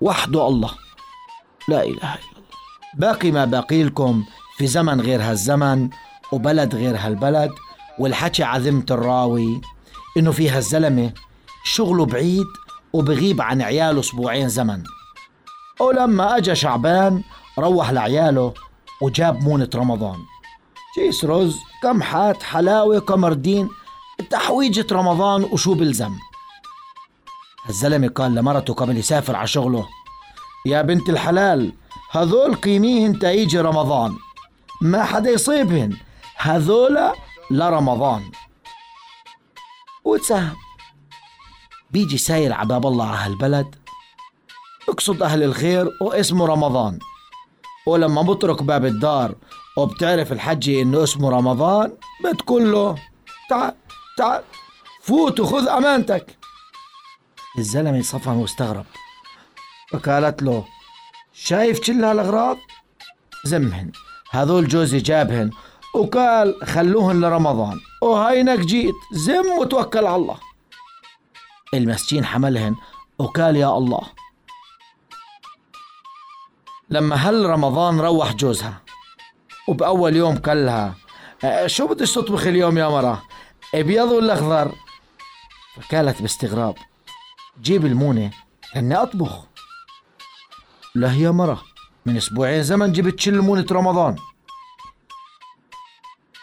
وحده الله. لا إله إلا الله. باقي ما باقي لكم في زمن غير هالزمن وبلد غير هالبلد. والحكي عذمة الراوي إنه في هالزلمة شغله بعيد وبغيب عن عياله أسبوعين زمن. ولما أجا شعبان روح لعياله وجاب مونة رمضان. كيس رز كم حات حلاوة كمردين تحويجة رمضان وشو بلزم. الزلمة قال لمرته قبل يسافر على شغله. يا بنت الحلال هذول قيميهن تيجي رمضان. ما حدا يصيبهن هذول لرمضان. وتسهم بيجي ساير على باب الله على هالبلد اقصد أهل الخير واسمه رمضان. ولما بطرق باب الدار وبتعرف الحجي إنه اسمه رمضان بتقول له تعال تعال فوت وخذ أمانتك. الزلمة صفن واستغرب فقالت له شايف كل هالأغراض؟ زمهن هذول جوزي جابهن. وقال خلوهن لرمضان. وهينك جيت زم وتوكل على الله. المسكين حملهن وقال يا الله. لما هل رمضان روح جوزها وبأول يوم قال لها "أه، شو بدك تطبخ اليوم يا مرة أبيض ولا أخضر؟ فقالت باستغراب جيب المونة لأني أطبخ. لا يا مرة. من أسبوعين زمن جبت شل مونة رمضان.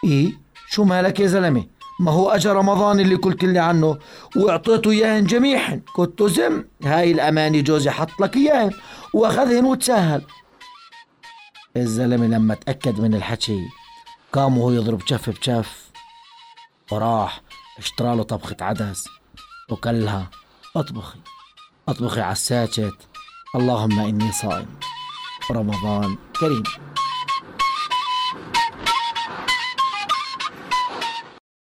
إيه شو مالك يا زلمة؟ ما هو اجى رمضان اللي قلت لي عنه. وأعطيته إياهن جميعهن كنت زم هاي الاماني جوزي حط لك إياهن وأخذهن وتساهل الزلمة لما تأكد من الحكي قام وهو يضرب شف بشف وراح اشترى له طبخة عدس وقال لها أطبخي. أطبخي على الساكت اللهم إني صائم. رمضان كريم.